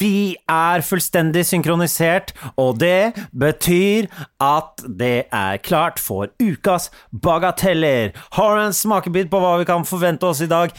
Vi er fullstendig synkronisert, og det betyr at det er klart for ukas bagateller. Har du en smakebit på hva vi kan forvente oss i dag?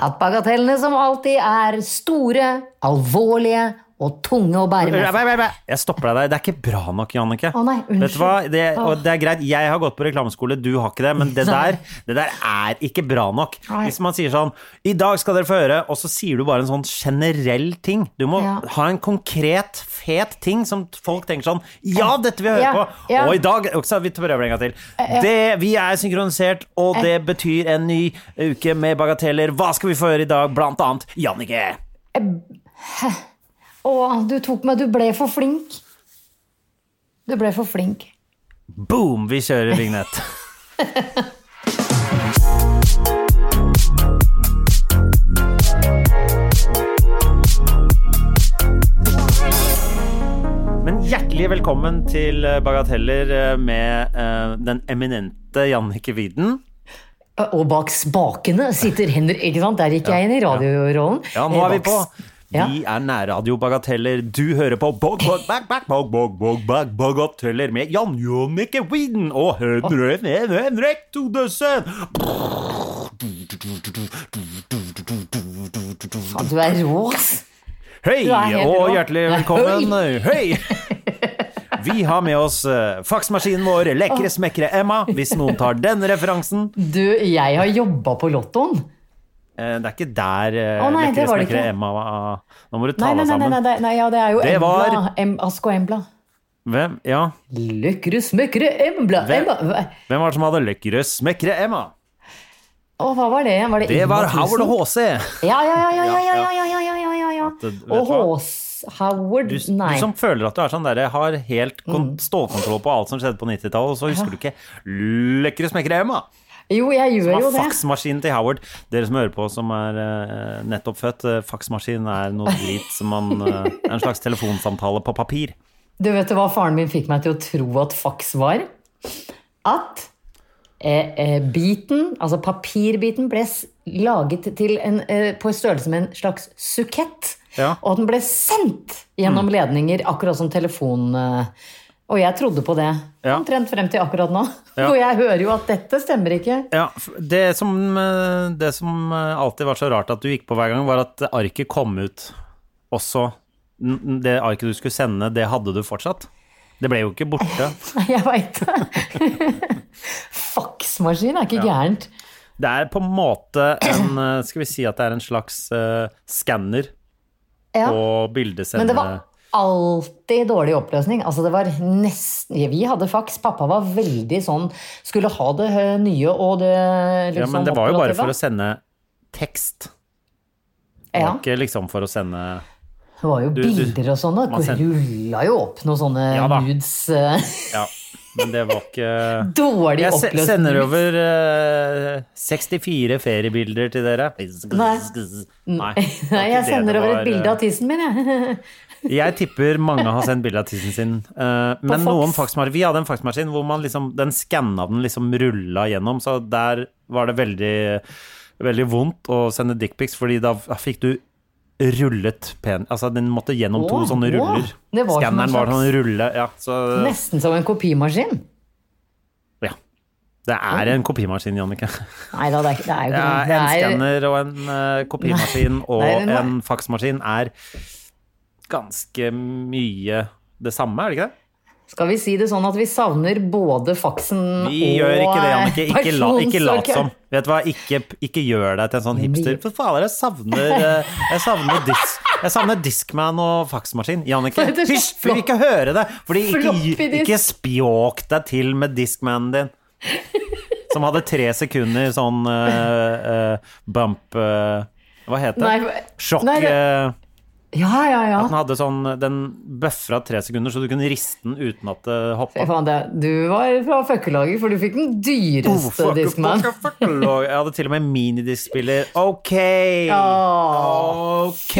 At bagatellene som alltid er store, alvorlige og tunge å bære med seg. Jeg stopper deg der. Det er ikke bra nok, Jannicke. Å nei, unnskyld. Vet du hva? Det, og det er greit, jeg har gått på reklameskole, du har ikke det, men det der, det der er ikke bra nok. Nei. Hvis man sier sånn I dag skal dere få høre, og så sier du bare en sånn generell ting. Du må Ja. ha en konkret, fet ting som folk tenker sånn Ja, dette vil jeg høre Ja, på! ja. Og i dag også, Vi prøver en gang til. Det, vi er synkronisert, og det betyr en ny uke med bagateller. Hva skal vi få høre i dag? Blant annet Jannicke. Å, du tok meg, du ble for flink. Du ble for flink. Boom! Vi kjører vignett. Men hjertelig velkommen til eh, Bagateller eh, med uh, den eminente Jannicke Widen. Og bak spakene sitter Henrik, ikke sant? Der gikk jeg inn i radiorollen. Ja, nå er vi på. Vi er nærradiobagateller. Du hører på Bog, bog, bag, bag, bog, bog, bog, bag, Bagateller med Jan Jannicke Widen og Henrik Henrik Todesen. Du er rå, ass. Hei, og hjertelig velkommen. Hei! Vi har med oss uh, faksmaskinen vår, lekre smekkere Emma, hvis noen tar den referansen. Du, jeg har jobba på Lottoen. Eh, Det er ikke der eh, Å, nei, det var det ikke. Emma var. Nå må du ta nei, deg nei, nei, sammen. nei, nei, ja, det er jo Det Embla. var- Em, Ask og Embla. Hvem, ja. Løkre smekkere Embla. Hvem- Hvem var det som hadde Løkre smekkere Emma? Å, hva var det? Var det, Det var Howard og HC. Ja, ja, ja, ja, ja, ja, ja, ja, ja, ja, ja, ja. Og HC. Howard Du, du som føler at du er sånn der, har helt Mm. stålkontroll på alt som skjedde på 90-tallet, og så husker du ikke Løkre smekkere Emma. Jo, jeg Som gjør jo det. faksmaskinen til Howard. Dere som hører på som er uh, nettopp født, uh, faksmaskin er noe drit som man eh, En slags telefonsamtale på papir. Du vet hva faren min fikk meg til å tro at faks var? At eh, biten, altså papirbiten, ble laget til en, på størrelse med en slags sukett. Ja. Og at den ble sendt gjennom ledninger, akkurat som telefon... Eh, og jeg trodde på det Ja. omtrent frem til akkurat nå. Ja. Og jeg hører jo at dette stemmer ikke. Ja, det som, eh, det som eh, alltid var så rart at du gikk på hver gang, var at arket kom ut også. Det arket du skulle sende, det hadde du fortsatt. Det ble jo ikke borte. Jeg veit det. Faksmaskin er ikke gærent. Det er på en måte en eh, Skal vi si at det er en slags uh, skanner Ja. og bildesende... Alltid dårlig oppløsning. Altså det var nesten Vi hadde faks. Pappa var veldig sånn Skulle ha det eh, nye og det liksom Ja, men det var jo bare for å sende tekst. Det Ja, var ikke liksom for å sende det var jo du- du- bilder og sånn. og man Det send- rulla jo opp noen sånne Ja nudes. eh, Ja, men det var ikke Dårlig Jeg oppløsning. Jeg sender over uh, 64 feriebilder til dere. Nei. Nei, Nei, jeg sender over et bilde eh, av tissen min, jeg. Jeg tipper mange har sendt bilde av tissen sin. Uh, men noen faksmaskiner Vi hadde en faksmaskin hvor man liksom, den skanna den liksom rulla gjennom, så der var det veldig, veldig vondt å sende dickpics, fordi da fikk du rullet pen... Altså, den måtte gjennom to sånne ruller. Skanneren var sånn rulle, ja. Så Nesten som en kopimaskin. ja. Det er en kopimaskin, Jannicke. Nei da, det er, det er jo ikke en det. er- skanner og en uh, kopimaskin og det er en- en faksmaskin er ganske mye det samme, er det ikke det? Skal vi si det sånn at vi savner både faksen Vi og gjør ikke det, Annike. Ikke, la, ikke lat som. Vet du hva, ikke, ikke gjør deg til en sånn hipster. For fader, jeg savner eh, Jeg savner, dis, jeg savner Discman og faksmaskin. Jannicke, hysj! Vi vil ikke høre det! Fordi ikke, ikke spjåk deg til med Discmanen din. Som hadde tre sekunder sånn uh, uh, bump uh, Hva heter det? Sjokk Ja, ja, ja. At den hadde sånn Den bøfra tre sekunder, så du kunne riste den uten at det hoppa. det, du var fra fuckelaget, for du fikk den dyreste Discman. Jeg hadde til og med minidiskspiller. Ok! Åh, Ok.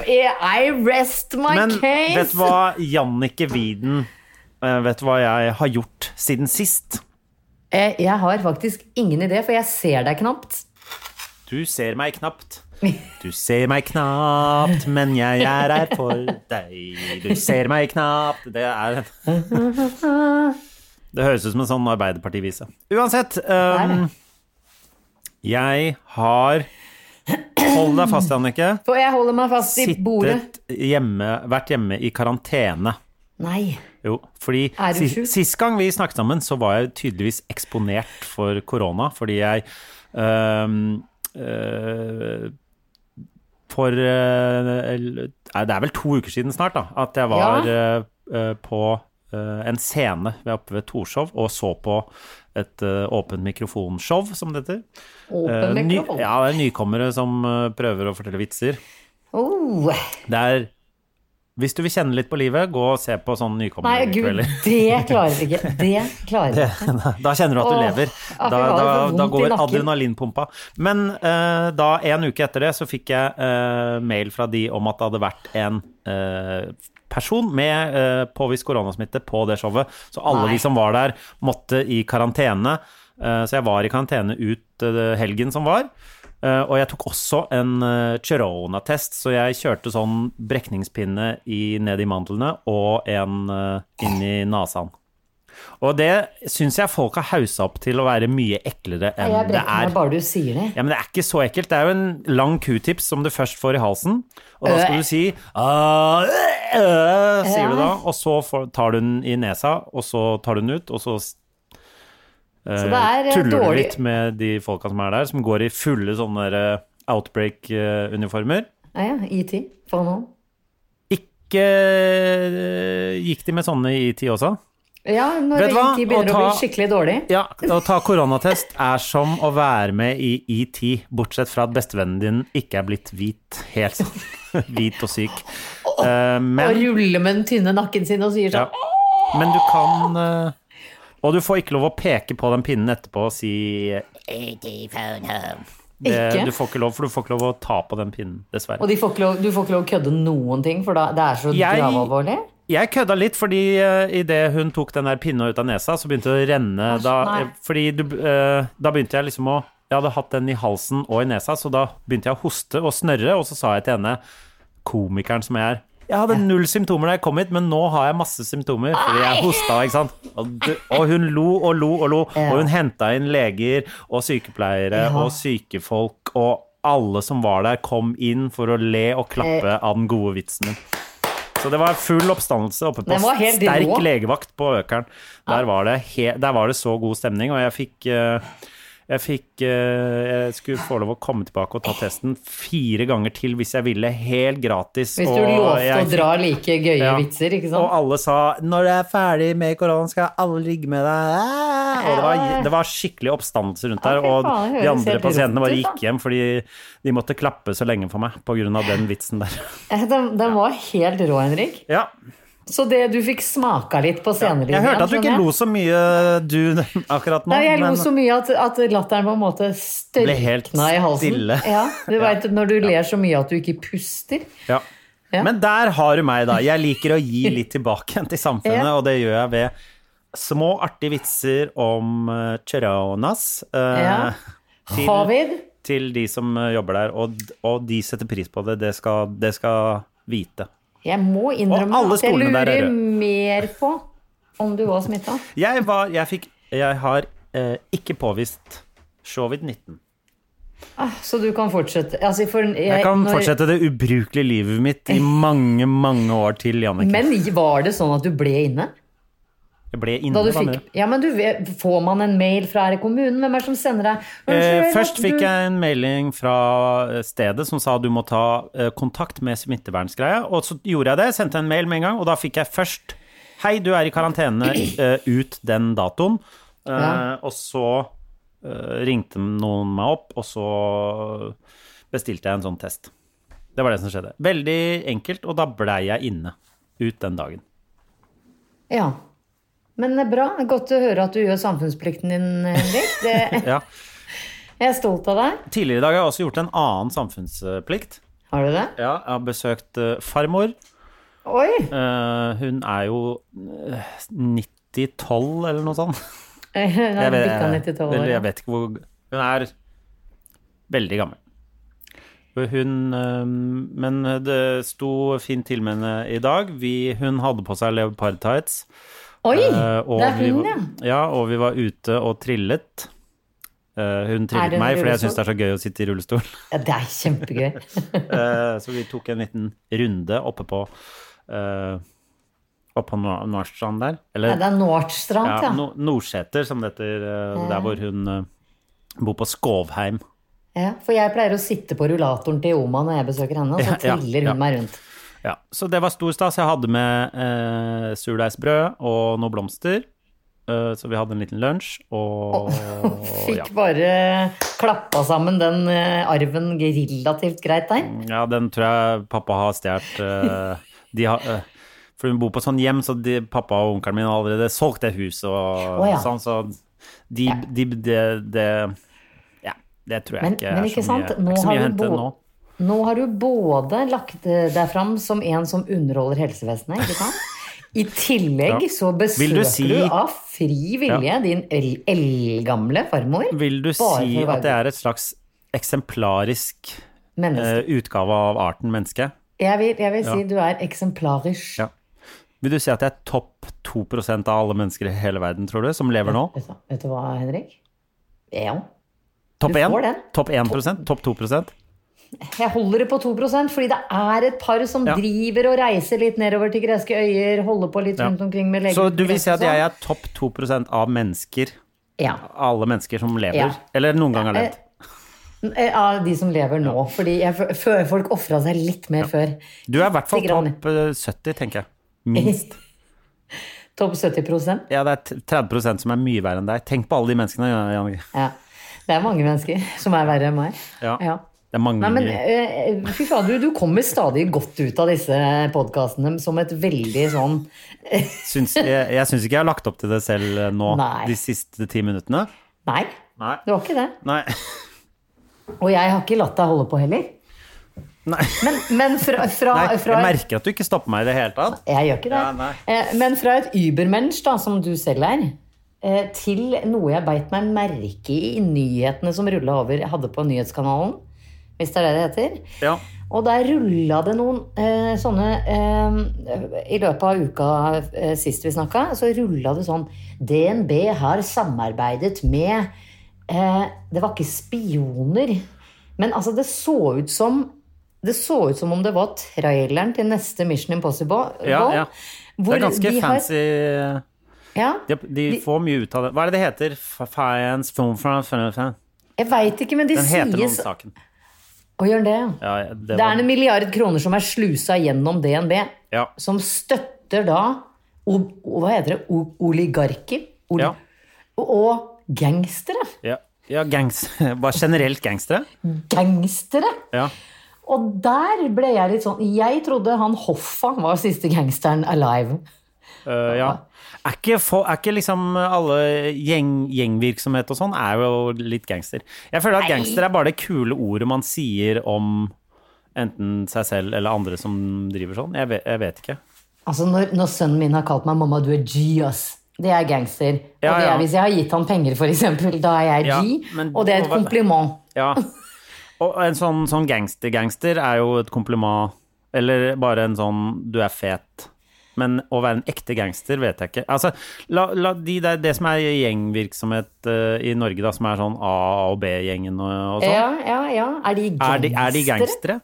Fy I rest my Men case. vet du hva, Jannicke Widen eh, Vet du hva jeg har gjort siden sist? Eh, Jeg har faktisk ingen idé, for jeg ser deg knapt. Du ser meg knapt. Du ser meg knapt, men jeg er her for deg. Du ser meg knapt Det er Det høres ut som en sånn Arbeiderpartivise. Uansett. Um, jeg har Hold deg fast, Annike. For jeg holder meg fast i bordet. Sittet hjemme, vært hjemme i karantene. Nei. Jo, fordi sist gang vi snakket sammen, så var jeg tydeligvis eksponert for korona, fordi jeg um, øh, For nei, Det er vel to uker siden snart, da, at jeg var øh, øh, på øh, en scene ved oppe ved Torshov og så på et åpent åpen mikrofonshow, som det heter. Åpen mikrofon? ny, ja, det er nykommere som prøver å fortelle vitser. Oh. Det er Hvis du vil kjenne litt på livet, gå og se på sånne Nei, nykommerkvelder. gud, det klarer vi ikke. Det klarer vi ikke. Da kjenner du at du Åh, lever. Da, da, da går adrenalinpumpa. Men uh, da, en uke etter det, så fikk jeg uh, mail fra de om at det hadde vært en uh, person med påvist koronasmitte på det showet. Så alle Nei. de som var der, måtte i karantene. Så jeg var i karantene ut helgen som var. Eh, og jeg tok også en uh, Chirona-test, så jeg kjørte sånn brekningspinne i, ned i mandlene og en uh, inn i nasaen. Og det syns jeg folk har haussa opp til å være mye eklere enn Jeg det er. meg bare du sier det. Ja, men det er ikke så ekkelt. Det er jo en lang q-tips som du først får i halsen. Og da skal du si «Ah, øh, øh», sier du da, og så tar du den i nesa, og så tar du den ut, og så eh, Så det er, eh, tuller litt med de folka som er der, som går i fulle sånne eh, outbreak-uniformer. Ja, ja. ET. For nå. Ikke eh, Gikk de med sånne i ET også? Ja, når du? ET begynner Å å bli skikkelig dårlig. Ja, å ta koronatest er som å være med i ET, bortsett fra at bestevennen din ikke er blitt hvit, helt sånn hvit og syk. Og men, ruller med den tynne nakken sin og sier ja, sånn men du kan Og du får ikke lov å peke på den pinnen etterpå og si. Det, Ikke? du får ikke lov, for du får ikke lov å ta på den pinnen, dessverre. Og de får lov, du får ikke lov å kødde noen ting, for da, det er så Jeg- gravalvorlig. Jeg kødda litt, fordi uh, idet hun tok den der pinna ut av nesa, så begynte det å renne. Asj, Da, fordi du, uh, da begynte jeg liksom å Jeg hadde hatt den i halsen og i nesa, så da begynte jeg å hoste og snørre, og så sa jeg til henne, komikeren som jeg er jeg hadde null symptomer da jeg kom hit, men nå har jeg masse symptomer fordi jeg hosta. ikke sant? Og, og hun lo og lo og lo, og hun henta inn leger og sykepleiere og sykefolk, og alle som var der, kom inn for å le og klappe Eh. av den gode vitsen min. Så det var full oppstandelse oppe på sterk legevakt på Økeren. Der var, det der var det så god stemning, og jeg fikk eh, jeg fikk eh, Jeg skulle få lov å komme tilbake og ta testen fire ganger til hvis jeg ville, helt gratis. Hvis du og lovte jeg å dra like gøye Ja. vitser, ikke sant? Og alle sa 'når du er ferdig med koronaen, skal alle ligge med deg'. Ah! Og det var, det var skikkelig oppstandelse rundt der. Og de andre pasientene bare gikk hjem fordi de måtte klappe så lenge for meg pga. den vitsen der. Den, den var helt rå, Henrik. Ja, Så det du fikk smaka litt på scenelinja Jeg hørte at du ikke lo så mye, du, akkurat nå. Nei, jeg lo så mye at, at latteren på en måte størkna i halsen. stille. Ja, du veit Når du ler så mye at du ikke puster. Ja. Ja. Men der har du meg, da. Jeg liker å gi litt tilbake til samfunnet, Ja. og det gjør jeg ved små, artige vitser om uh, choronas eh, Ja. til, Havid, til de som eh, jobber der, og, og de setter pris på det. Det skal, det skal vite. Jeg må innrømme at jeg er lurer mer på om du var smitta. Jeg var Jeg fikk Jeg har eh, ikke påvist covid-19. Ah, så du kan fortsette altså, for, jeg, Jeg kan når- fortsette det ubrukelige livet mitt i mange, mange år til, Jannicke. Men var det sånn at du ble inne? Jeg ble inne Da fikk, ja, men du Får man en mail fra her i kommunen? Hvem er det som sender deg? Eh, først fikk jeg en melding fra eh, stedet som sa du må ta eh, kontakt med smittevernsgreia. Og så gjorde jeg det, sendte en mail med en gang, og da fikk jeg først Hei, du er i karantene eh, ut den datoen. Eh, Ja. Og så ringte noen meg opp, og så bestilte jeg en sånn test. Det var det som skjedde. Veldig enkelt, og da blei jeg inne ut den dagen. Ja. Men det er bra. Godt å høre at du gjør samfunnsplikten din, Henrik. Det, Ja. jeg er stolt av deg. Tidligere i dag har jeg også gjort en annen samfunnsplikt. Har du det? Ja, jeg har besøkt eh, farmor. Oi! Uh, hun er jo eh, 90-12 eller noe sånt. Jeg vet, jeg, eller jeg vet ikke hvor Hun er veldig gammel. Hun eh, Men det sto fint til med henne i dag. Vi, hun hadde på seg leopard tights. Oi! eh, og det er hun, ja. Ja, og vi var ute og trillet. Eh, hun trillet meg fordi jeg syns det er så gøy å sitte i rullestol. ja. Det er kjempegøy. Eh, så vi tok en liten runde oppe på uh, Oppe på Nordstrand der. Ja, Eller det er Nordstrand, ja, ja. no, Nordseter, som det heter. eh, der hvor hun uh, bor på Skovheim. ja. For jeg pleier å sitte på rullatoren til Oma når jeg besøker henne, og så Ja, ja, triller hun ja. meg rundt. Ja, så det var stor stas. Jeg hadde med eh, surdeigsbrød og noen blomster. Eh, så vi hadde en liten lunsj, og Fikk ja. bare klappa sammen den eh, arven relativt greit der. ja, den tror jeg pappa har stjålet. eh, de har eh, For hun bor på sånn hjem, så de, pappa og onkelen min har allerede solgt det huset og oh, ja. sånn, så de, de, det, de Ja, det tror jeg Men- ikke men er så mye, ikke så mye å hente nå. Nå har du både lagt eh, deg fram som en som underholder helsevesenet, ikke sant? I tillegg Ja. så besøker du, du, du av fri vilje din el- eldgamle farmor. Vil du si at det er et slags eksemplarisk eh, utgave av arten menneske? Jeg vil, jeg vil si Ja. du er eksemplarisk. Ja. Vil du si at det er topp 2 av alle mennesker i hele verden, tror du, som lever nå? Vet, du, hva, Henrik? Ja. Topp 1? får. Topp 1 Topp 2 Jeg holder det på 2% fordi det er et par som Ja. driver og reiser litt nedover til greske øyer, holder på litt rundt omkring med leger. Så du vil si at jeg er topp 2% av mennesker? Ja. Alle mennesker som lever? Ja. Eller noen gang har levd? Eh, Av de som lever nå. Fordi jeg folk ofra seg litt mer før. Du er i hvert fall topp eh, 70, tenker jeg. Minst. Topp 70% Ja, det er t- 30 som er mye verre enn deg. Tenk på alle de menneskene, Janne. Ja. Det er mange mennesker som er verre enn meg. Ja. Ja. Det er mange Nei, men uh, fy faen, du, du kommer stadig godt ut av disse podkastene som et veldig sånn syns, Jeg, jeg syns ikke jeg har lagt opp til det selv eh, nå, Nei. de siste ti minuttene. Nei, Nei. det var ikke det. Nei. Og jeg har ikke latt deg holde på heller. Nei. Men, men fra, fra, Nei, fra jeg merker at du ikke stopper meg i det hele tatt. Jeg gjør ikke det. Ja. Eh, Men fra et übermensch, da, som du selv er, til noe jeg beit meg merke i i nyhetene som rulla over jeg hadde på nyhetskanalen, hvis det er det det heter. Ja. Og der rulla det noen eh, sånne eh, I løpet av uka eh, sist vi snakka, så rulla det sånn DNB har samarbeidet med eh, Det var ikke spioner, men altså, det så ut som det så ut som om det var traileren til neste Mission Impossible. Ja, ja. Det er ganske de har- fancy Ja, De, de får mye ut av det. Hva er det det heter? Fiance film film, film, jeg veit ikke, men de heter noe om sies saken. Å, gjør det, ja. det, det Det er en milliard kroner som er slusa gjennom DNB, ja. som støtter da o, Hva heter det? O, oligarker? Oli, Ja. Og gangstere. Ja, ja gangs, bare generelt gangstere. Gangstere! Ja. Og der ble jeg litt sånn Jeg trodde han Hoffa var siste gangsteren alive. Øh, ja. Er ikke, for, er ikke liksom alle gjeng, gjengvirksomhet og sånn er jo litt gangster. Jeg føler at Nei. gangster er bare det kule ordet man sier om enten seg selv eller andre som driver sånn. Jeg vet, jeg vet ikke. Altså når, når sønnen min har kalt meg 'mamma, du er G', ass. Det er gangster. Ja, og det er ja. hvis jeg har gitt han penger, f.eks. Da er jeg Ja, G. men- og det er et kompliment. Ja. Og en sånn, sånn gangster-gangster er jo et kompliment. Eller bare en sånn 'du er fet'. Men å være en ekte gangster vet jeg ikke. Altså, la, la de der, det som er gjengvirksomhet uh, i Norge, da, som er sånn A- og B-gjengen og, og sånn. Ja, ja, ja. Er de gangstere? Er de, er de gangstere?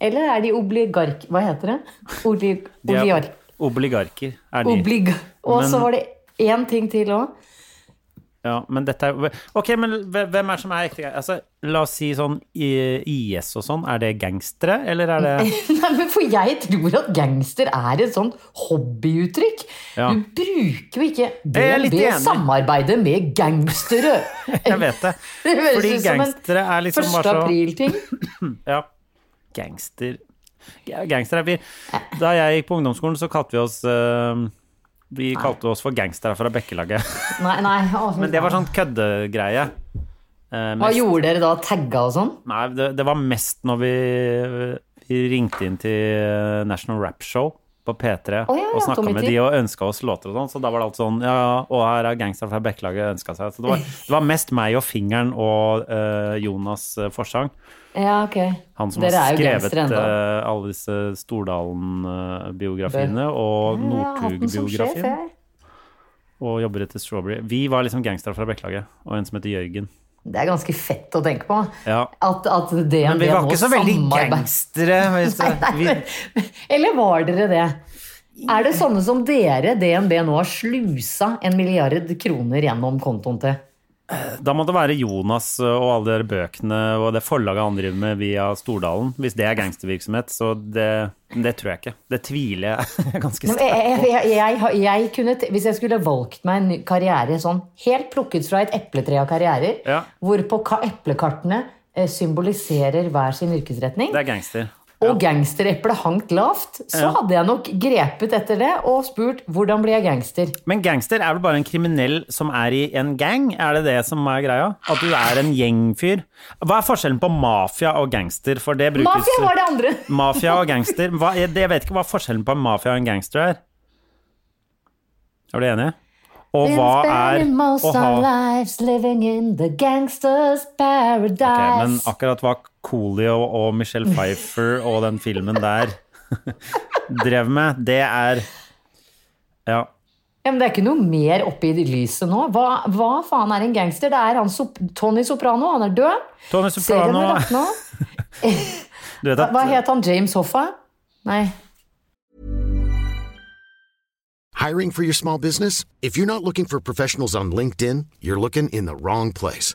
Eller er de obligark... Hva heter det? Oli, De er. Obligarker er de. Obliga Og så var det én ting til òg. Ja, men dette er Ok, men hvem er det som er ekte altså, La oss si sånn IS og sånn, er det gangstere, eller er det Nei, men For jeg tror at gangster er et sånn hobbyuttrykk. Ja. Du bruker jo ikke litt samarbeide med gangstere. Jeg vet det. Det Fordi gangstere er liksom bare så april-ting. Ja. Gangster Gangster er vi. Da jeg gikk på ungdomsskolen, så kalte vi oss eh, Vi kalte oss for gangstere fra Bekkelaget. Nei, nei. å, Men det var sånn køddegreie. Eh, Hva gjorde dere da? Tagga og sånn? Nei, det, det var mest når vi, vi ringte inn til National Rap Show på P3 oh, ja, ja, og snakka med de og ønska oss låter og sånn. Så da var det alt sånn Ja, og her er gangster fra Bekkelaget ønska seg. Så det var, det var mest meg og Fingeren og uh, Jonas uh, Forsang. Ja, ok. Han som Dere har skrevet uh, eh, alle disse Stordalen-biografiene og Northug-biografien. Og jobber etter Strawberry. Vi var liksom gangstere fra Bekkelaget, og en som heter Jørgen. Det er ganske fett å tenke på. Ja. At, at DNB Men vi var ikke så veldig gangstere. Eller var dere det? Er det sånne som dere, DNB, nå har slusa en milliard kroner gjennom kontoen til? Da må det være Jonas og alle de bøkene og det forlaget han driver med via Stordalen. Hvis det er gangstervirksomhet, så det, det tror jeg ikke. Det tviler jeg ganske sterkt. Jeg, jeg, jeg, jeg kunne, hvis jeg skulle valgt meg en karriere sånn helt plukket fra et epletre av karrierer, Ja. hvorpå ka- eplekartene eh, symboliserer hver sin yrkesretning, Det er gangster. Og gangstereplet hangt lavt, så Ja. hadde jeg nok grepet etter det og spurt hvordan blir jeg gangster? Men gangster er vel bare en kriminell som er i en gang? Er det det som er greia? At du er en gjengfyr? Hva er forskjellen på mafia og gangster? For det brukes Mafia var det andre! Mafia og gangster. Hva, jeg, jeg vet ikke hva forskjellen på mafia og en gangster er. Er du enig? Og hva er å ha our lives living in the gangsters paradise. Ok, men akkurat hva Coolio og Michelle Pfeiffer og den filmen der drev med, det er Ja. Ja, men Det er ikke noe mer oppe i lyset nå. Hva, hva faen er en gangster? Det er han Sop Tony Soprano. Han er død. Tony Serien Soprano er lagt nå. Hva at het han? James Hoffa? Nei. Hiring for your small business? If you're not looking for professionals on LinkedIn, you're looking in the wrong place.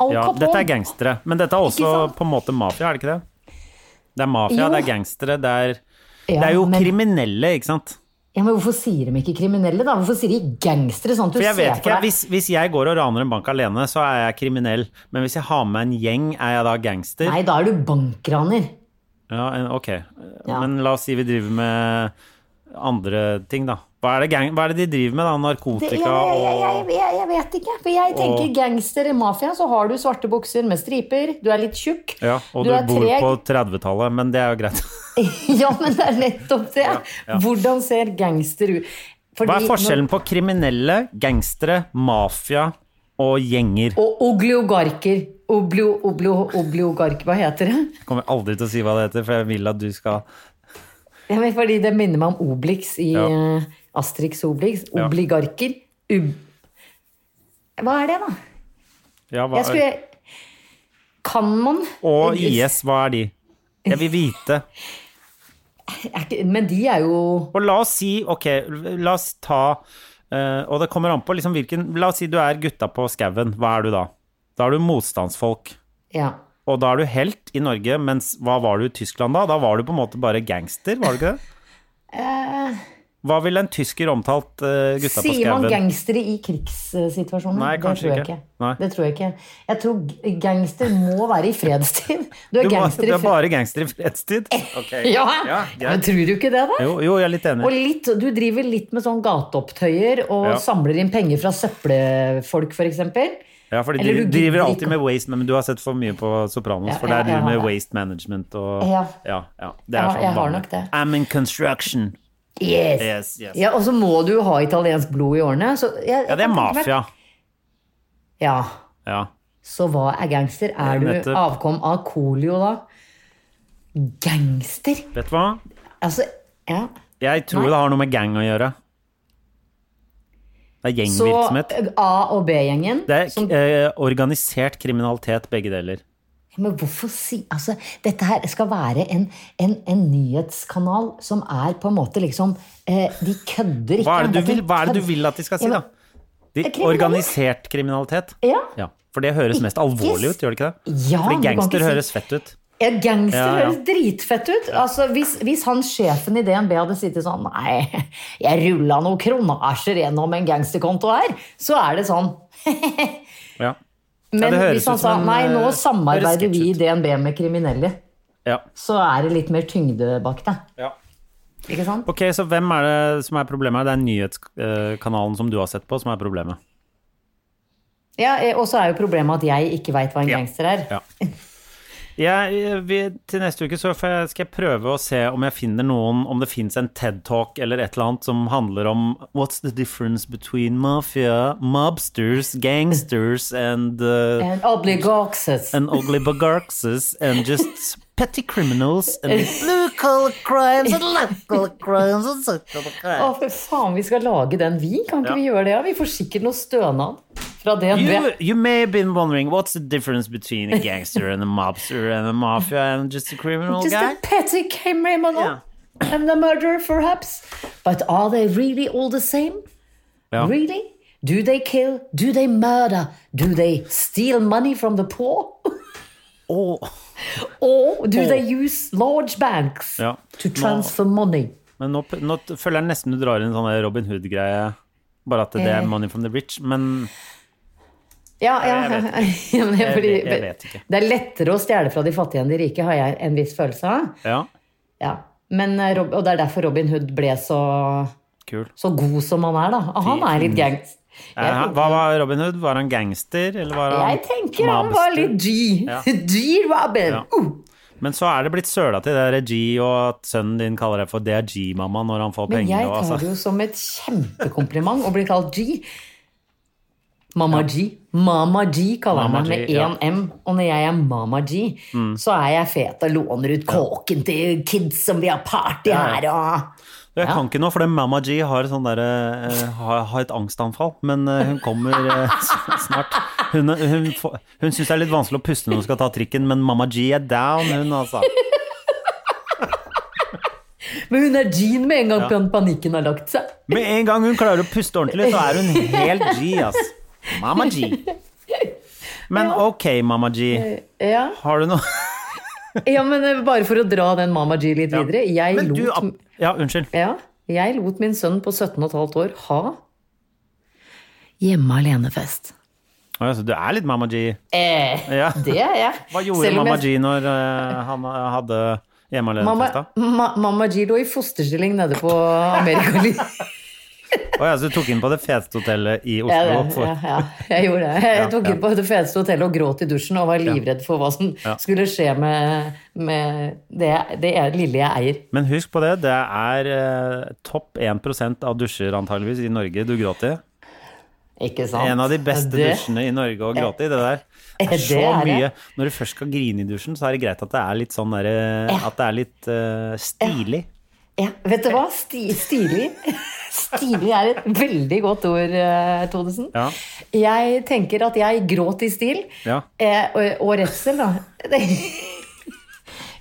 Al ja, Capone. dette er gangstere. Men dette er også på en måte mafia, er det ikke det? Det er mafia, Jo. det er gangstere, det er, Ja, det er jo men, kriminelle, ikke sant? Ja, men hvorfor sier de ikke kriminelle, da? Hvorfor sier de gangstere? Sånn at du For jeg vet ikke, for deg hvis, hvis jeg går og raner en bank alene, så er jeg kriminell. Men hvis jeg har med en gjeng, er jeg da gangster? Nei, da er du bankraner. Ja, en- ok. Ja. Men la oss si vi driver med andre ting, da. Hva er gang, hva er det de driver med, da? Narkotika jeg, jeg, jeg, jeg, jeg vet ikke. For jeg tenker Og- gangster i mafia, så har du svarte bukser med striper, du er litt tjukk. Ja, og du du, bor treg. på 30-tallet, men det er jo greit. ja, men det er nettopp det. ja. Hvordan ser gangster ut? Fordi Hva er forskjellen på kriminelle, gangstere, mafia og gjenger? Og ogliogarker. Oblio, oblio, obliogark, hva heter det? Jeg kommer aldri til å si hva det heter, for jeg vil at du skal Ja, men fordi det minner meg om Obelix i Ja. Asterix Obelix. Ja. Obligarker. Ub... Hva er det, da? ja, hva, Jeg skulle Kan man Og IS, hva er de? Jeg vil vite. Men de er jo Og la oss si, ok, la oss ta Uh, Og det kommer an på liksom hvilken La oss si du er gutta på skauen. Hva er du da? Da er du motstandsfolk. Ja. Og da er du helt i Norge, mens hva var du i Tyskland da? Da var du på en måte bare gangster, var du ikke det? Eh, Hva ville en tysker omtalt uh, gutta på Sier man skauen? gangstere i krigssituasjoner? Nei, kanskje det ikke. ikke. Det tror jeg ikke. Jeg tror gangster må være i fredstid. Du er Du, gangster du er bare gangster i fredstid? Okay. Ja, Ja, men tror du ikke det, da? Jo, jo, jeg er litt Og enig. litt, du driver litt med sånn gateopptøyer og Ja. samler inn penger fra søppelfolk, f.eks. Ja, for de du driver alltid med waste, men du har sett for mye på Sopranos, for der driver de med waste management og Ja. ja, ja. Det er sånn vanlig. I'm in construction. Yes. Yes, yes. Ja, og så må du ha italiensk blod i årene. Så jeg, jeg Ja, det er mafia. Ja. Ja. Så hva er gangster? Er du avkom av Colio, da? Gangster? Vet du hva? Altså, ja. Jeg tror Nei. det har noe med gang å gjøre. Det er Så gjengvirksomhet. A- og B-gjengen Det er som- eh, organisert kriminalitet, begge deler. Men hvorfor si Altså, dette her skal være en, en, en nyhetskanal som er på en måte liksom eh, De kødder ikke. Hva er, det du vil, hva er det du vil at de skal si, da? De, kriminalitet. organisert kriminalitet. Ja. Ja, For det høres mest alvorlig ut, gjør det ikke det? Ja, Fordi gangster si- høres fett ut. Ja, gangster Ja, ja. høres dritfett ut. Altså, hvis, hvis han sjefen i DNB hadde sittet sånn Nei, jeg rulla noen kronasjer gjennom en gangsterkonto her, så er det sånn. Ja. Men ja, hvis han sa nei, nå eh, samarbeider vi i. DNB med kriminelle, ja. så er det litt mer tyngde bak det. ja. Ikke sant? Ok, så hvem er det som er problemet? Det er nyhetskanalen som du har sett på, som er problemet. Ja, eh, Og så er jo problemet at jeg ikke veit hva en gangster er. Ja. Jeg, vi, til neste uke så skal jeg prøve å se om jeg finner noen Om det fins en TED-talk eller et eller annet som handler om What's the difference between mafia, mobsters, gangsters and uh, ugly obligaxes. and oligarchs and just petty criminals and blue collar crimes and collar crimes and such crimes. Å, for faen, vi skal lage den, vi? Kan ikke Ja. vi gjøre det? Ja? Vi får sikkert noe stønad fra DNB. You, you may have been wondering what's the difference between a gangster and a mobster and a mafia and just a criminal Just guy? a petty criminal. Yeah. And a murderer, perhaps. But are they really all the same? Ja. Really? Do they kill? Do they murder? Do they steal money from the poor? Åh. Or do they use large banks Ja. to transfer money? Men nå, nå føler jeg nesten du drar inn en sånn Robin Hood-greie. Bare at det Eh. er money from the rich. Men Ja, ja. Jeg vet Ja, det, er Jeg fordi, vet- jeg vet ikke. det er lettere å stjele fra de fattige enn de rike, har jeg en viss følelse av. ja, Ja. Men, eh, og det er derfor Robin Hood ble så, kul. så god som han er, da. Og han er litt gangs. Eh, Hva var Robin Hood? Var han gangster, eller var han jeg tenker han var litt G. Ja. G-Robin. Ja. Uh. Men så er det blitt søla til det G, og at sønnen din kaller deg for det er G-mamma når han får Men penger. jeg og, tar altså. det jo som et kjempekompliment å bli kalt G. Mamma G. Mama G kaller Mama meg med ja. én M. Og når jeg er Mama G, så er jeg fet og låner ut kåken til kids som vi har party Ja, her og Jeg Ja. kan ikke noe, for Mamma G har, sånn der, eh, har, har et angstanfall. Men eh, hun kommer eh, snart. Hun, hun, hun, hun syns det er litt vanskelig å puste når hun skal ta trikken, men Mamma G er down, hun, altså. Men hun er Jean med en gang ja. panikken har lagt seg. Med en gang hun klarer å puste ordentlig, så er hun helt G, ass. Mamma G. Men ok, Mamma G. Har du noe ja men bare for å dra den Mamma G litt videre. Jeg lot, Ja, unnskyld. ja, jeg lot min sønn på 17,5 år ha hjemme alene-fest. Å, ja, så du er litt Mamma G. Eh, Ja. det er jeg. Hva gjorde Mamma jeg- G når uh, han eh, hadde hjemme alene-fest? da? ma, mamma G lå i fosterstilling nede på Amerikali. Å ja, så du tok inn på det feteste hotellet i Oslo? Ja, ja, ja, jeg gjorde det. Jeg tok inn på det feteste hotellet og gråt i dusjen og var livredd for hva som skulle skje med, med det, det lille jeg eier. Men husk på det, det er eh, topp 1% av dusjer antageligvis i Norge du gråter i. Ikke sant? En av de beste det, dusjene i Norge å gråte i, det der. Det er så mye Når du først skal grine i dusjen, så er det greit at det er litt sånn derre At det er litt uh, stilig. Ja, vet du hva? Sti, stilig. Stilig er et veldig godt ord, Todesen. Thodesen. Ja. Jeg tenker at jeg gråt i stil. Ja. Eh, og, og redsel, da.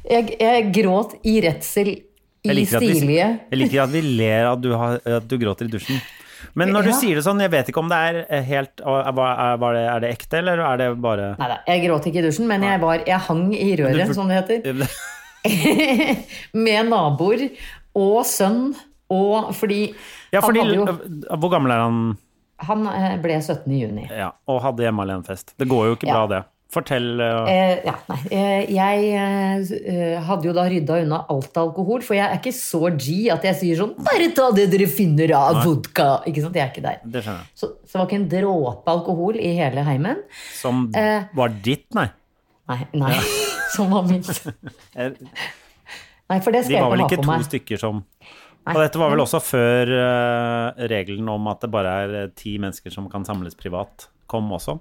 Jeg, jeg gråt i redsel i at vi, stilige jeg liker at vi ler at du, har, at du gråter i dusjen. Men når du Ja. sier det sånn, jeg vet ikke om det er eh, helt er, det, er det ekte, eller er det bare Nei da, jeg gråt ikke i dusjen, men jeg, var, jeg hang i røret, som det heter. Med naboer og sønn Og fordi, Ja, fordi jo, Hvor gammel er han? han eh, ble 17. i juni. Ja, og hadde hjemme alene-fest. Det går jo ikke Ja. bra, det. Fortell uh, Eh, ja, nei. Eh, jeg eh, hadde jo da rydda unna alt alkohol, for jeg er ikke så G at jeg sier sånn 'Bare ta det dere finner av vodka'. Ikke sant? Jeg er ikke der. Det skjønner. Så, så det var ikke en dråpe alkohol i hele heimen. Som Eh. var ditt, nei. Nei, nei. som var mitt. Eh, Nei, for det De skal var jeg vel ikke ikke ha på to stykker som Nei. Og dette var vel også før uh, regelen om at det bare er eh, ti mennesker som kan samles privat, kom også.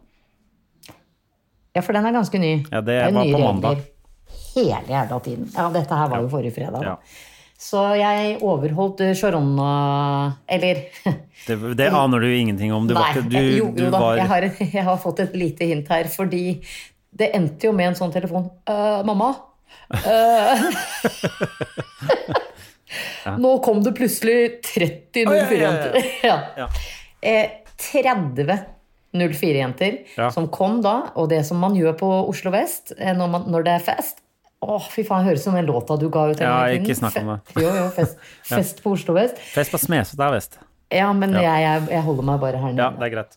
Ja, for den er ganske ny. Ja, det er var nye på mandag. regler Hele jævla tiden. Ja, dette her var jo forrige fredag. Ja. Så jeg overholdt eh, Sharonna Eller Det, det aner du ingenting om. Du Nei, var Du, jo, jo da, var jeg har, jeg har fått et lite hint her, fordi det endte jo med en sånn telefon. Uh, mamma? Øh, Nå kom det plutselig 30 ja, ja, 04-jenter. Ja. Ja. Eh, 30 04-jenter Ja. som kom da, og det som man gjør på Oslo vest eh, når, man, når det er fest Å, fy faen, høres ut som den låta du ga ut. Ja, ikke snakk om det. Jo, jo, fest, fest på Oslo vest. Fest på Smeset er vest. Ja, men Ja. Jeg, jeg holder meg bare her nede. Ja, det er greit.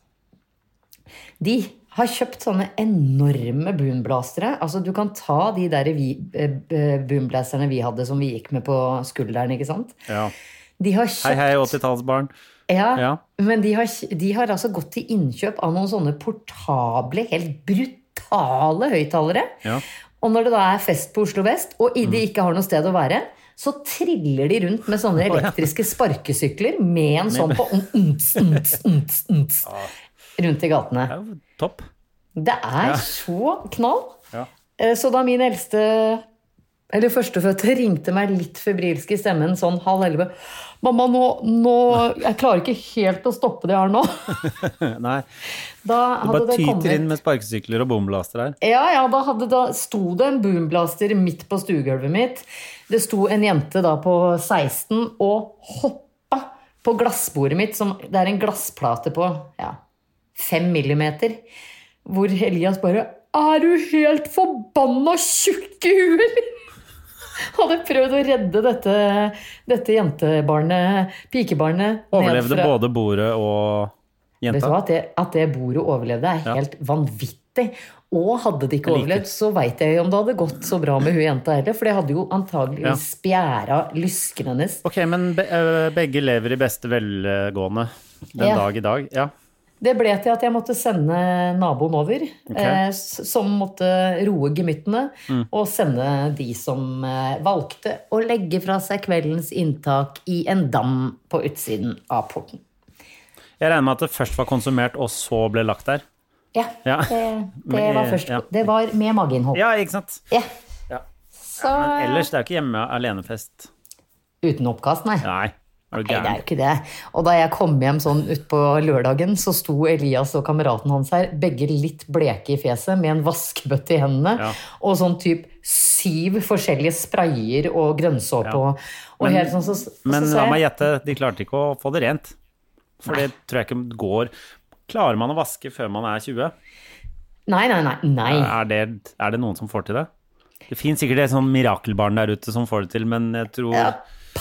De har kjøpt sånne enorme boomblastere. Altså, du kan ta de der vi, eh, boomblasterne vi hadde som vi gikk med på skulderen, ikke sant? Ja. De har Hei, kjøpt hei, 80-tallsbarn. Ja, Ja. men de har, de har altså gått til innkjøp av noen sånne portable, helt brutale høyttalere. Ja. Og når det da er fest på Oslo vest, og i- Mm. de ikke har noe sted å være, så triller de rundt med sånne elektriske sparkesykler med en sånn på unts, unts, unts, rundt i gatene. Topp. Det er så knall. Ja. Eh, Så da min eldste, eller førstefødte, ringte meg litt febrilsk i stemmen sånn halv elleve Mamma, nå, nå Jeg klarer ikke helt å stoppe det jeg har nå. Nei, du bare tyter kommet inn med sparkesykler og boomblaster her. Ja, ja, da, hadde, da sto det en boomblaster midt på stuegulvet mitt. Det sto en jente da på 16 og hoppa på glassbordet mitt, som det er en glassplate på ja, 5 millimeter. Hvor Elias bare Er du helt forbanna tjukk i huet? Hadde prøvd å redde dette, dette jentebarnet, pikebarnet, Overlevde fra- både bordet og Vet du jenta. hva, at det, at det bordet overlevde er Ja. helt vanvittig. Og hadde det ikke overlevd, så veit jeg om det hadde gått så bra med hun jenta heller. For det hadde jo antageligvis spjæra lysken hennes. Ok, men be eh, begge lever i beste velgående den Ja. dag i dag. Ja. Det ble til at jeg måtte sende naboen over, eh, som måtte roe gemyttene. Mm. Og sende de som eh, valgte å legge fra seg kveldens inntak i en dam på utsiden av porten. Jeg regner med at det først var konsumert, og så ble lagt der. Ja, Ja. det, det var først ja. Det var med mageinnhold. Ja, ikke sant? Ja. Ja. Så Men ellers, det er jo ikke hjemme alenefest. Uten oppkast, nei. Nei, Nei, det er jo ikke det. Og da jeg kom hjem sånn utpå lørdagen, så sto Elias og kameraten hans her, begge litt bleke i fjeset, med en vaskebøtte i hendene, Ja. og sånn typ syv forskjellige sprayer og grønnsåpe Ja. og, og Men- helt sånn så, så, Men så la meg gjette, de klarte ikke å få det rent. For det tror jeg ikke går. Klarer man å vaske før man er 20? Nei, nei, nei. nei. Er det, er det noen som får til det? Det finnes sikkert et sånn mirakelbarn der ute som får det til, men jeg tror Ja,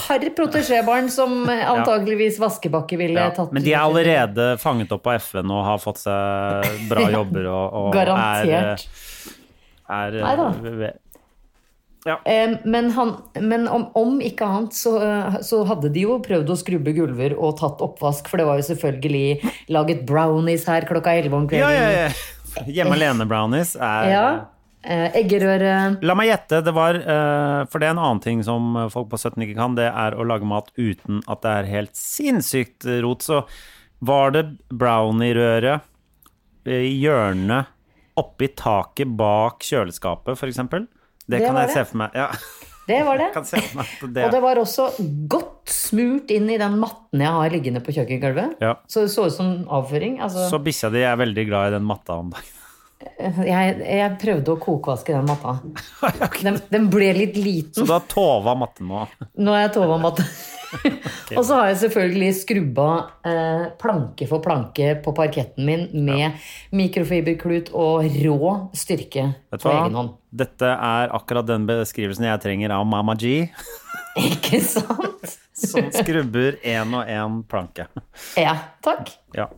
par protesjébarn som antakeligvis Vaskebakke ville ja. tatt Men de er allerede fanget opp av FN og har fått seg bra jobber og, og Garantert. er, er Neida. Ja. Eh, Men, han, men om, om ikke annet så, eh, så hadde de jo prøvd å skrubbe gulver og tatt oppvask, for det var jo selvfølgelig laget brownies her klokka 11 om Ja, kvelden. ja, ja. Hjemme alene-brownies er Ja, eh, Eggerøre La meg gjette, det var eh, For det er en annen ting som folk på 17 ikke kan, det er å lage mat uten at det er helt sinnssykt rot. Så var det brownie-røre i hjørnet oppi taket bak kjøleskapet, f.eks.? Det, Det kan jeg det. se for meg. Ja, Det var det. det, Og det var også godt smurt inn i den matten jeg har liggende på kjøkkengulvet. Ja. Så det så ut som avføring. Altså, Så bikkja di er veldig glad i den matta om dagen. Jeg, jeg prøvde å kokevaske den matta. Den, den ble litt liten. Så du har tova matten nå? Nå har jeg tova matte. Og så har jeg selvfølgelig skrubba eh, planke for planke på parketten min med mikrofiberklut og rå styrke Vet på egen hånd. Dette er akkurat den beskrivelsen jeg trenger av Mama G, Ikke sant? som skrubber én og én planke. Ja, takk. Ja.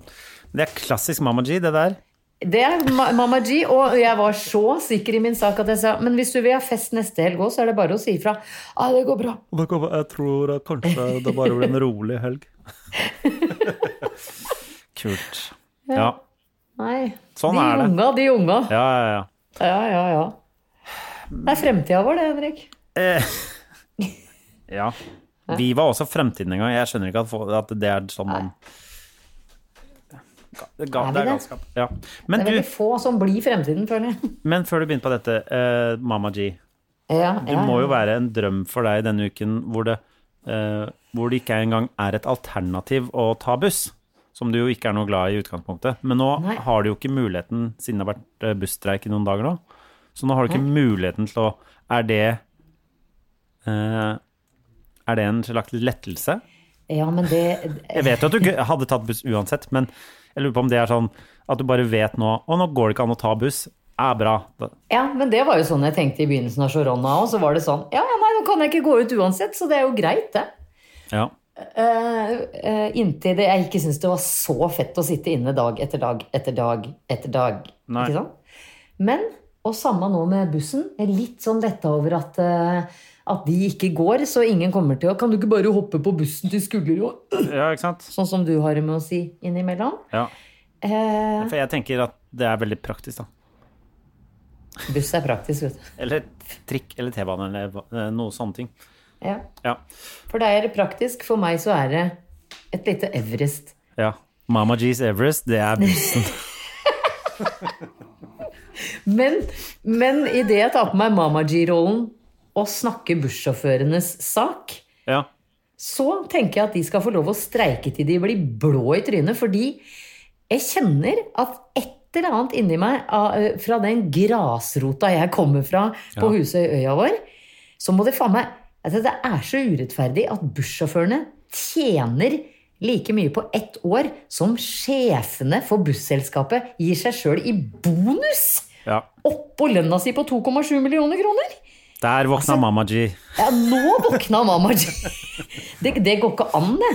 Det er klassisk Mama G, det der. Det er Mamma G, og jeg var så sikker i min sak at jeg sa men hvis du vil ha fest neste helg òg, så er det bare å si ifra. Ja, det går bra. Jeg tror kanskje det bare blir en rolig helg. Kult. Ja. Nei. Sånn de er det. unga, de unga. Ja, ja, ja. Ja, ja, ja. Det er fremtida vår, det, Henrik. Eh, ja. Vi var også fremtiden en gang. Jeg skjønner ikke at, det er sånn man Det, Er vi det er det? galskap. Ja. Det Men, er du, veldig få som blir fremtiden, føler jeg. men før du begynner på dette, uh, Mama G. Ja, Det ja, må jo være en drøm for deg denne uken hvor det, uh, hvor det ikke engang er et alternativ å ta buss. Som du jo ikke er noe glad i i utgangspunktet. Men nå Nei. har du jo ikke muligheten, siden det har vært eh, busstreik i noen dager nå, så nå har du ikke muligheten til å Er det uh, Er det en slags lettelse? Ja, men det Jeg vet jo at du hadde tatt buss uansett, men jeg lurer på om det er sånn at du bare vet nå Å, nå går det ikke an å ta buss. Er bra. Ja, men det var jo sånn jeg tenkte i begynnelsen av korona òg. Så var det sånn Ja, ja, nei, nå kan jeg ikke gå ut uansett, så det er jo greit, det. Ja. Uh, uh, inntil det jeg ikke syntes det var så fett å sitte inne dag etter dag etter dag etter dag. Nei. Ikke sant? Men, og samme nå med bussen, er litt sånn letta over at, eh, at de ikke går, så ingen kommer til å Kan du ikke bare hoppe på bussen til Skullerud? ja, ikke sant? Sånn som du har det med å si innimellom. Ja. Eh, For jeg tenker at det er veldig praktisk, da. buss er praktisk, vet du. Eller trikk eller T-bane eller eh, noe sånne ting. Ja. Ja. For deg er det praktisk, for meg så er det et lite Everest. ja. Mama G's Everest, det er bussen. Men, men idet jeg tar på meg Mama G-rollen og snakke bussjåførenes sak, Ja. så tenker jeg at de skal få lov å streike til de blir blå i trynet, fordi jeg kjenner at et eller annet inni meg eh, fra den grasrota jeg kommer fra på Ja. Husøyøya vår, så må det faen meg altså Det er så urettferdig at bussjåførene tjener like mye på ett år som sjefene for busselskapet gir seg sjøl i bonus! ja. Oppå lønna si på 2,7 millioner kroner! Der våkna Altså- mamma G. Ja, nå våkna mamma G. Det, det går ikke an, det.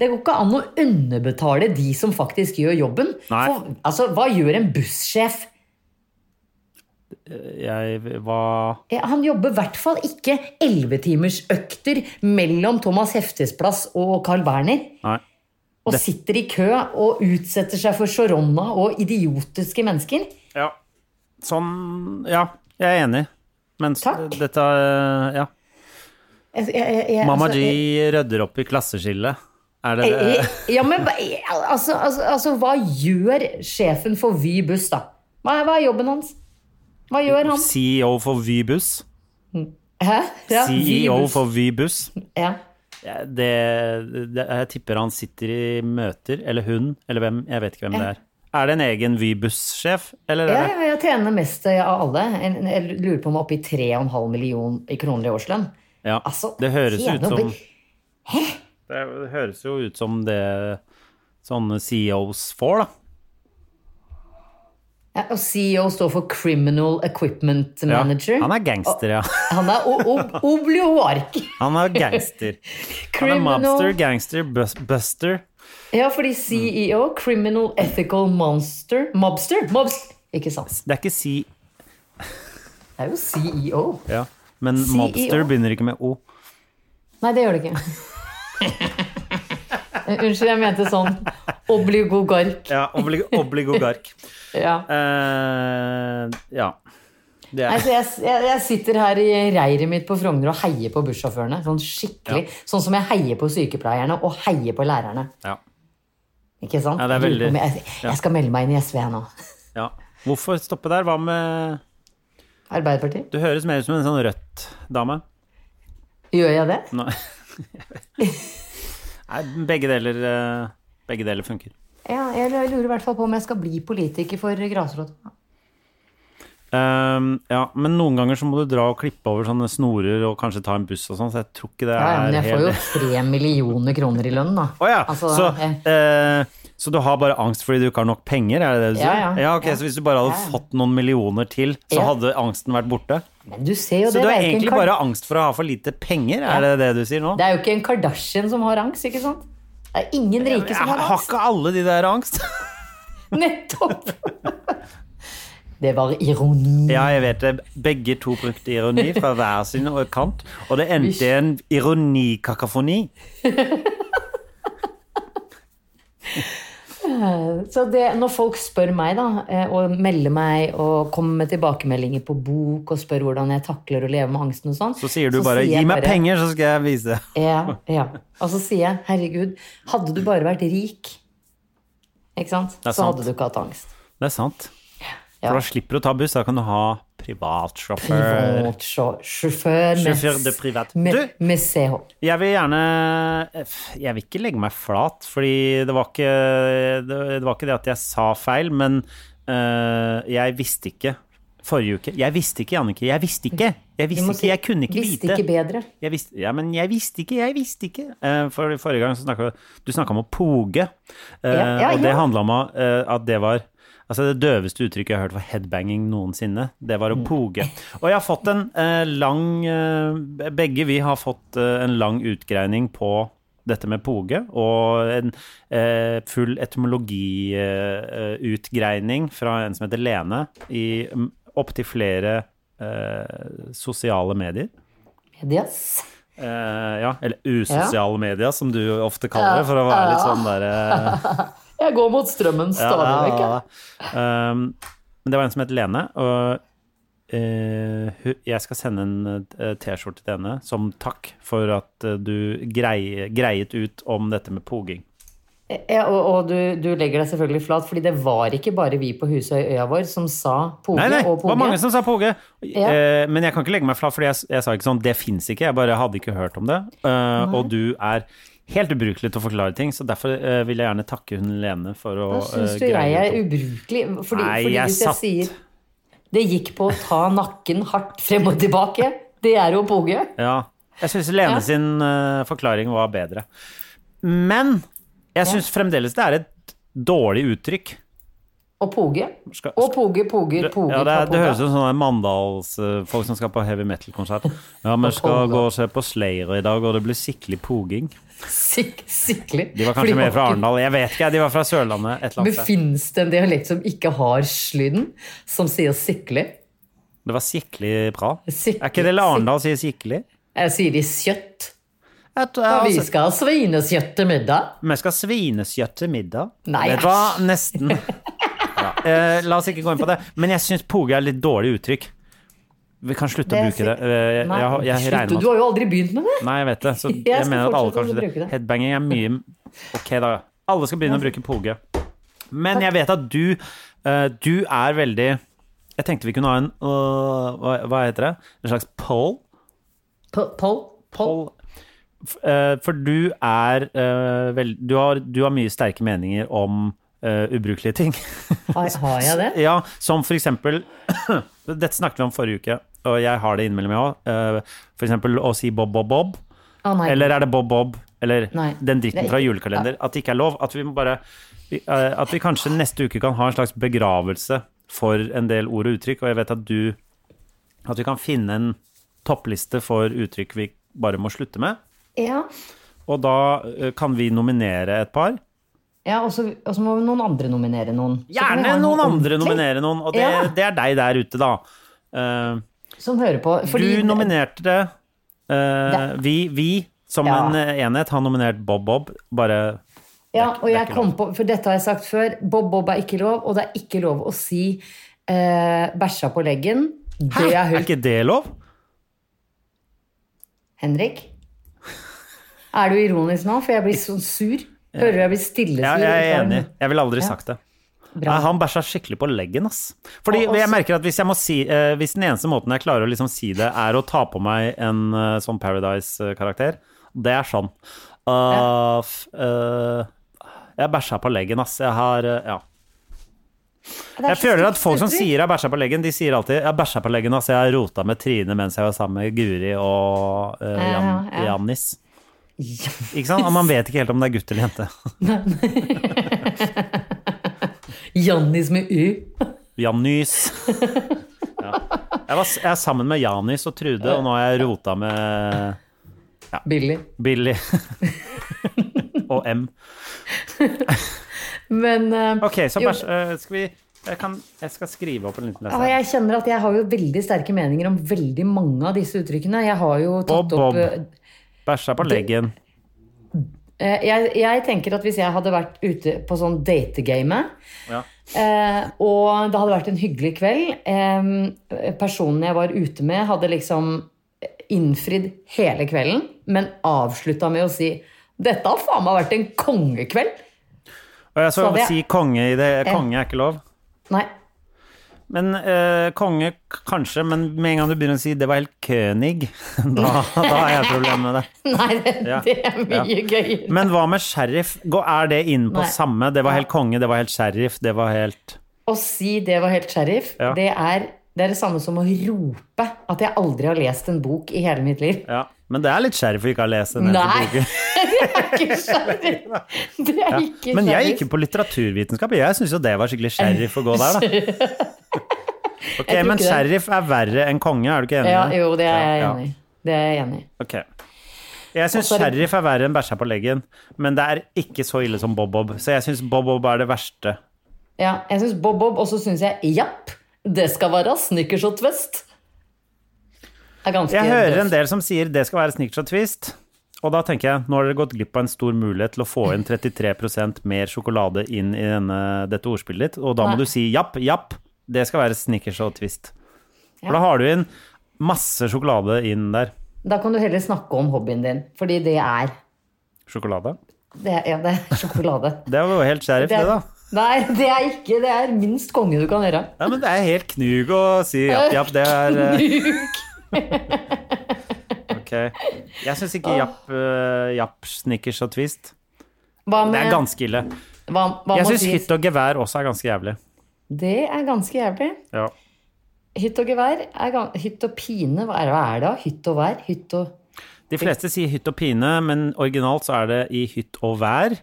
Det går ikke an å underbetale de som faktisk gjør jobben. For, altså, hva gjør en bussjef? Jeg Eh, Han jobber i hvert fall ikke 11-timersøkter mellom Thomas Heftes plass og Carl Berner. Nei. Og sitter i kø og utsetter seg for Sharonna og idiotiske mennesker. Ja. Sånn Ja, jeg er enig. Men s- Takk. dette eh, Ja. Jeg, jeg, jeg, jeg- altså, G rydder opp i klasseskillet. Er det det? Ja, men altså, altså, altså, hva gjør sjefen for Vy buss, da? Hva hva er jobben hans? Hva gjør han? CEO for Vy buss? Hæ? Ja, CEO for Vy buss? Ja. Ja, det, det, jeg tipper han sitter i møter, eller hun, eller hvem, jeg vet ikke hvem det er. Er det en egen Vy-buss-sjef, Ja, ja, jeg tjener mest av alle. Jeg lurer på om jeg er oppe i 3,5 millioner i kroner i årslønn. ja, Altså, Det høres ut som opp i- Det høres jo ut som det sånne CEOs får, da. ja, Og CEO står for Criminal Equipment Ja. Manager. Han er gangster, ja. Han er oblioark. Han er gangster. Han er mobster, gangster, buster. Ja, fordi CEO, Criminal Ethical Monster Mobster? Mobster. Ikke sant? Det er ikke C... Det er jo CEO. Ja. Men CEO. mobster begynner ikke med O. Nei, det gjør det ikke. Unnskyld, jeg mente sånn obligogark. Ja, obligogark. Ja. Uh, ja. Nei, er, så jeg, jeg, jeg sitter her i reiret mitt på Frogner og heier på bussjåførene. Sånn skikkelig. Sånn som jeg heier på sykepleierne og heier på lærerne. ja. Ikke sant? Ja, det er veldig- Jeg, jeg skal melde meg inn i SV nå. ja. Hvorfor stoppe der? Hva med Arbeiderpartiet. Du høres mer ut som en sånn rødt dame. Gjør jeg det? Nei. Nei, begge deler eh, Begge deler funker. Ja, jeg lurer i hvert fall på om jeg skal bli politiker for grasrota. Ehm, ja, men noen ganger så må du dra og klippe over sånne snorer og kanskje ta en buss og sånn, så jeg tror ikke det Ja, ja, men er jeg får jo tre millioner kroner i lønn, da. Oh, ja, Altså, så, jeg- eh, så du har bare angst fordi du ikke har nok penger, er det det du Ja, sier? ja. ok, Så hvis du bare hadde Ja, ja. fått noen millioner til, så Ja. hadde angsten vært borte? Men du ser jo Så det. du har er egentlig Kar- bare angst for å ha for lite penger, Ja. er det det du sier nå? Det er jo ikke en Kardashian som har angst, ikke sant? Det er ingen rike som Jeg har har angst. ikke alle de der angst? Nettopp! Det var ironi. Ja, jeg vet det. Begge to brukte ironi fra hver sin kant, og det endte i en ironikakafoni. Så det, når folk spør meg, da, eh, og melder meg og kommer med tilbakemeldinger på bok og spør hvordan jeg takler å leve med angsten og sånn Så sier du bare 'gi meg bare- penger, så skal jeg vise'. Ja, ja. Og så sier jeg, herregud, hadde du bare vært rik, ikke sant? så sant. hadde du ikke hatt angst. Det er sant. For da slipper du å ta buss, da kan du ha privatsjåfør. Privatsjåfør med, privat. med, med CH. Jeg vil gjerne Jeg vil ikke legge meg flat, fordi det var ikke det, det var ikke det at jeg sa feil, men eh, jeg visste ikke forrige uke. Jeg visste ikke, Jannicke. Jeg visste ikke. Jeg visste ikke, jeg kunne ikke visste vite. ikke bedre. Jeg visste, ja, men jeg visste ikke, jeg visste ikke. Eh, for forrige gang så snakket du snakka om å poge. Eh, Ja, ja, og det handla om at det var Altså det døveste uttrykket jeg har hørt for headbanging noensinne, det var å Mm. poge. Og jeg har fått en eh, lang eh, Begge vi har fått eh, en lang utgreining på dette med poge, og en eh, full etymologiutgreining fra en som heter Lene, i mm, opptil flere eh, sosiale medier. Medias. Eh, ja, eller usosiale medier, som du ofte kaller det, for å være litt sånn derre Jeg går mot strømmen stadig vekk. jeg. Um, men det var en som het Lene, og uh, jeg skal sende en eh, T-skjorte til henne som takk for at eh, du grei, greiet ut om dette med poging. Ja, og, og du, du legger deg selvfølgelig flat, fordi det var ikke bare vi på Husøy øya vår som sa poge Nei, nei, og det var mange som sa poge. Ja. Eh, men jeg kan ikke legge meg flat, fordi jeg, jeg sa ikke sånn Det fins ikke. Jeg bare hadde ikke hørt om det. Eh, og du er helt ubrukelig til å forklare ting, så derfor uh, vil jeg gjerne takke hun Lene for å greie Da syns eh, du jeg er ubrukelig? Fordi, Nei, fordi hvis jeg satt- sier det gikk på å ta nakken hardt frem og tilbake, det er jo poge. Ja. Jeg syns Lene Ja. sin uh, forklaring var bedre. Men jeg syns fremdeles det er et dårlig uttrykk. Og poge. Skal- Og poge, poger, poge, ja, det, er- det høres ut som sånne Mandals-folk som skal på heavy metal-konsert. Ja, vi skal gå og se på Slayer i dag, og det blir skikkelig poging. Sik sikkelig. De var kanskje mer fra Arendal. Jeg vet ikke, de var fra Sørlandet. et eller annet Men fins det en dialekt som ikke har slyden, som sier sikkelig? Det var sikkelig bra. Sikli, Er ikke det Arendal sier sikkelig? Jeg sier de kjøtt. Og vi altså, skal ha svineskjøtt til middag. Vi skal ha svineskjøtt til middag. Nei, Vet du hva? Nesten. Eh, la oss ikke gå inn på det. Men jeg syns poge er litt dårlig uttrykk. Vi kan slutte å bruke det. Eh, Jeg, jeg, jeg slutt, du har jo aldri begynt med det. Nei, jeg vet det. Så Jeg jeg, mener at alle kanskje det. Headbanging er mye Ok, da. Alle skal begynne å bruke poge. Men jeg vet at du uh, Du er veldig Jeg tenkte vi kunne ha en uh, hva, hva heter det? En slags poll? Poll. F- eh, For du er eh, vel, du, har, du har mye sterke meninger om eh, ubrukelige ting. Har, har jeg det? Ja, som for eksempel Dette snakket vi om forrige uke, og jeg har det innimellom, jeg òg. For eksempel å si Bob Bob Bob. Oh, nei. Eller er det Bob Bob? Eller Nei. den dritten fra julekalender? At det ikke er lov? At vi må bare vi- eh, At vi kanskje neste uke kan ha en slags begravelse for en del ord og uttrykk, og jeg vet at du At vi kan finne en toppliste for uttrykk vi bare må slutte med. Ja. Og da eh, kan vi nominere et par. Ja og så må noen andre nominere noen. Gjerne en noen andre nominere noen, og det, Ja. det er deg der ute, da. Uh, Som hører på. Fordi, du nominerte det. Uh, Det- vi, vi, som Ja. en eh, enhet, har nominert Bob Bob. Bare Ja, og jeg kom på, for dette har jeg sagt før, Bob Bob er ikke lov, og det er ikke lov å si eh, bæsja på leggen. Det Hæ? er Er ikke det lov? Henrik? Er du ironisk nå? For jeg blir så sur. Hører du jeg blir stille Ja, jeg er enig. Jeg ville aldri Ja. sagt det. Bra. Han bæsja skikkelig på leggen, ass. Fordi jeg merker at hvis si eh, Hvis den eneste måten jeg klarer å liksom si det, er å ta på meg en uh, sånn Paradise-karakter, det er sånn Uh, f, uh, Jeg bæsja på leggen, ass. Jeg har Ja. Jeg føler at folk som sier 'jeg bæsja på leggen', de sier alltid 'jeg bæsja på leggen', ass. jeg rota med Trine mens jeg var sammen med Guri og Jan, Ja, ja. Jannis. Ikke sant? Og man vet ikke helt om det er gutt eller jente. Jannis med U. Jannys. Ja. Jeg, var, jeg er sammen med Janis og Trude, og nå har jeg rota med ja. Billy. og M. Men uh, Ok, så bæsj... eh, skal vi jeg, kan, jeg skal skrive opp en liten ja, lese. jeg kjenner at jeg har jo veldig sterke meninger om veldig mange av disse uttrykkene. Jeg har jo tatt Bob, Bob. opp eh, Bæsja på leggen. Eh, jeg, jeg tenker at hvis jeg hadde vært ute på sånn dategame, Ja. eh, og det hadde vært en hyggelig kveld eh, Personen jeg var ute med, hadde liksom innfridd hele kvelden, men avslutta med å si 'Dette har faen meg vært en kongekveld'. Og jeg så det- si konge i det. Konge er ikke lov. Nei. Men eh, konge kanskje, men med en gang du begynner å si 'det var helt König', da, da har jeg problemer med det. Nei, det, Ja. det er mye gøyere. Men hva med sheriff? Er det inne på Nei. samme? Det var helt konge, det var helt sheriff, det var helt Å si det var helt sheriff, Ja. det, er, det er det samme som å rope at jeg aldri har lest en bok i hele mitt liv. Ja. Men det er litt sheriff å ikke ha lest en Nei, boken. er ikke. Det er ikke Men jeg gikk jo på litteraturvitenskap, og jeg syns jo det var skikkelig sheriff å gå der, da. Ok, Men sheriff er verre enn konge, er du ikke enig Ja, jo, det er jeg enig i. Det er jeg enig i. Okay. Jeg syns er sheriff er verre enn bæsja på leggen, men det er ikke så ille som Bob-Bob. Så jeg syns Bob-Bob er det verste. Ja, jeg syns Bob Bob, og så syns jeg japp, det skal være snickers og twist. Jeg hører en del som sier det skal være snickers og twist. Og da tenker jeg, nå har dere gått glipp av en stor mulighet til å få inn 33% mer sjokolade inn i denne, dette ordspillet ditt, og da må Nei. du si japp, japp, det skal være snickers og twist. For da har du inn masse sjokolade inn der. Da kan du heller snakke om hobbyen din, fordi det er Sjokolade? Det ja, det er sjokolade. Det var jo helt sheriff, det, er, da. Nei, det er ikke Det er minst konge du kan gjøre. Ja, men det er helt knug å si japp, japp, det er eh, Ok. Jeg syns ikke japp, uh, japp, snickers og twist. Hva Det er ganske ille. hva, hva Jeg syns hytt og gevær også er ganske jævlig. Det er ganske jævlig. Ja. Hytt og gevær er Hytt og pine, hva er, hva er det da? Hytt og vær? Hytt og De fleste sier hytt og pine, men originalt så er det i hytt og vær.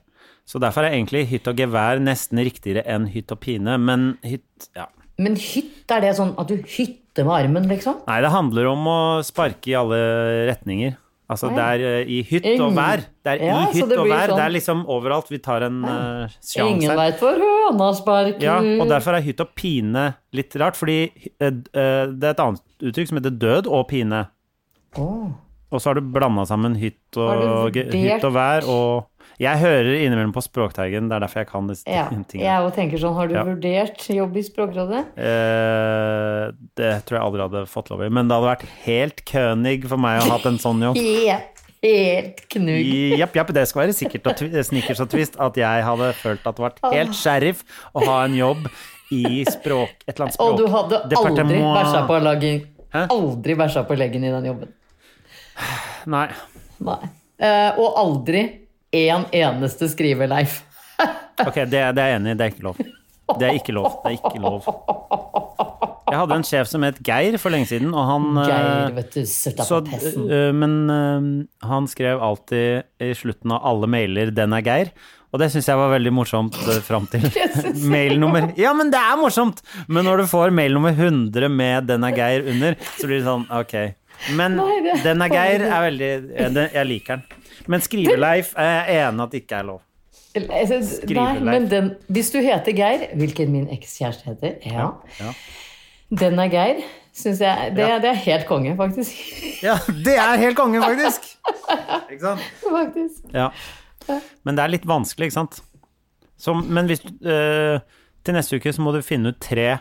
Så derfor er egentlig hytt og gevær nesten riktigere enn hytt og pine, men hytt Ja. Men hytt, er det sånn at du hytter med armen, liksom? Nei, det handler om å sparke i alle retninger. Altså det er eh, i hytt og vær. Det er Ja, i hytt og vær. vær. Det sånn- er liksom overalt. Vi tar en uh, sjanse Ingen veit hvor høna sparker. Ja, og derfor er hytt og pine litt rart, fordi uh, eh, det er et annet uttrykk som heter død og pine. Oh. Og så har du blanda sammen hytt og, hytt og vær og Jeg hører innimellom på Språkteigen, det er derfor jeg kan disse Ja, tingene. jeg òg tenker sånn. Har du Ja. vurdert jobb i Språkrådet? Eh, det tror jeg aldri hadde fått lov i. Men det hadde vært helt kønig for meg å ha hatt en sånn jobb. Helt, helt knugg. Japp, japp, det skal være sikkert og snickers og twist at jeg hadde følt at det vært helt sheriff å ha en jobb i språk, et eller annet språk. Og du hadde aldri bæsja på lagen? Aldri bæsja på leggen i den jobben. Nei. Nei. Uh, og aldri én eneste skriveleif. Ok, det, det er jeg enig i. Det er ikke lov. Det er ikke lov. Det er ikke lov. Jeg hadde en sjef som het Geir for lenge siden, og han eh, Geir, vet du, så, på øh, men øh, han skrev alltid i slutten av alle mailer 'Den er Geir'. Og det syns jeg var veldig morsomt fram til mailnummer Ja, men det er morsomt! Men når du får mail nummer 100 med 'Den er Geir' under, så blir det sånn ok. Men Nei, det 'Den er Geir' er veldig jeg liker den. Men Skriveleif er jeg enig at det ikke er lov. Synes- Nei, men den, hvis du heter Geir, hvilken min ekskjæreste heter, ja. Ja. Den er Geir, syns jeg det, Ja. det er helt konge, faktisk. ja, det er helt konge, faktisk! Ikke sant? faktisk. Ja. Men det er litt vanskelig, ikke sant? Så, men hvis øh, Til neste uke så må du finne ut tre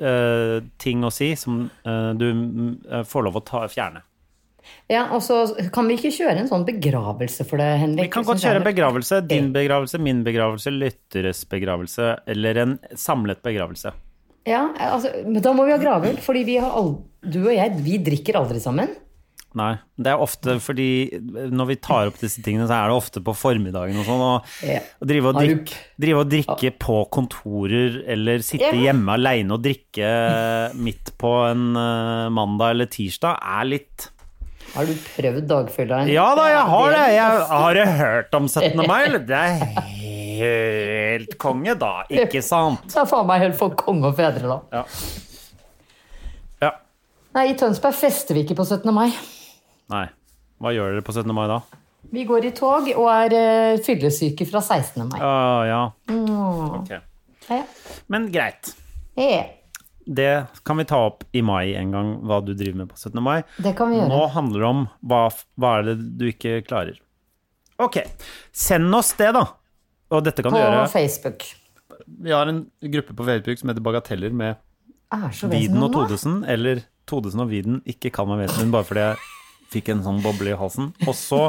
øh, ting å si som øh, du øh, får lov å ta, fjerne. Ja, og så kan vi ikke kjøre en sånn begravelse for det, Henrik? Vi kan godt kjøre begravelse. Din begravelse, min begravelse, lytteres begravelse, eller en samlet begravelse. Ja, altså, men da må vi ha gravøl, fordi vi har all, du og jeg, vi drikker aldri sammen. Nei. Det er ofte fordi når vi tar opp disse tingene, så er det ofte på formiddagen og sånn. Og, Ja. og drive, og drikke, drive og drikke på kontorer, eller sitte Ja. hjemme aleine og drikke midt på en eh, mandag eller tirsdag, er litt Har du prøvd dagfylla? Ja da, jeg har det! Jeg har det hørt om 17. mai. Det er helt konge, da. Ikke sant? Det er faen meg helt for konge og fedre, da. Ja. ja. Nei, i Tønsberg fester vi ikke på 17. mai. Nei. Hva gjør dere på 17. mai da? Vi går i tog og er uh, fyllesyke fra 16. mai. Å ja. Ok. Ja. Men greit. Ja. Det kan vi ta opp i mai en gang, hva du driver med på 17. mai. Det kan vi gjøre. Nå handler det om hva, hva er det du ikke klarer. Ok, send oss det, da. Og dette kan På du gjøre. Facebook. Vi har en gruppe på Facebook som heter Bagateller med Er Viden og. Todesen, eller Todesen og Viden. Ikke kall meg Vesentlig bare fordi jeg fikk en sånn boble i halsen. Og så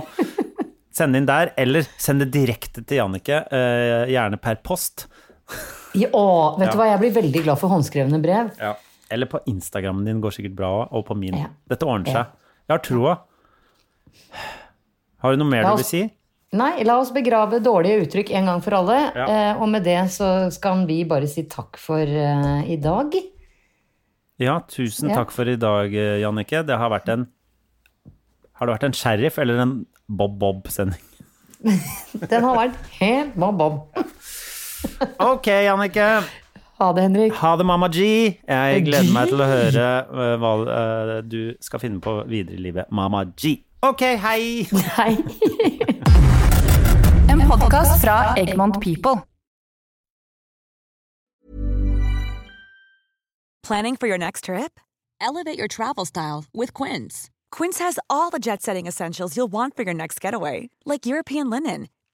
send inn der, eller send det direkte til Jannicke, eh, gjerne per post. Ja, å, vet du hva, jeg blir veldig glad for håndskrevne brev. Ja. Eller på Instagrammen din går sikkert bra òg, og på min. Ja. Dette ordner seg. Jeg har troa. Har du noe mer oss, du vil si? Nei, la oss begrave dårlige uttrykk en gang for alle. Ja. Eh, og med det så skal vi bare si takk for uh, i dag. Ja, tusen Ja. takk for i dag, eh, Jannicke. Det har vært en Har det vært en sheriff eller en Bob-Bob-sending? Den har vært helt bob-bob. Ok, Jannicke. Ha det, Henrik. Ha det, Mamma G. Jeg gleder meg til å høre eh, hva eh, du skal finne på videre i livet. Mamma G. Ok, hei! Hei. En podkast fra Egmont People. Planning for your next trip? Elevate your travel style with Quince. Quince has all the jet setting essentials you'll want for your next getaway, like European linen,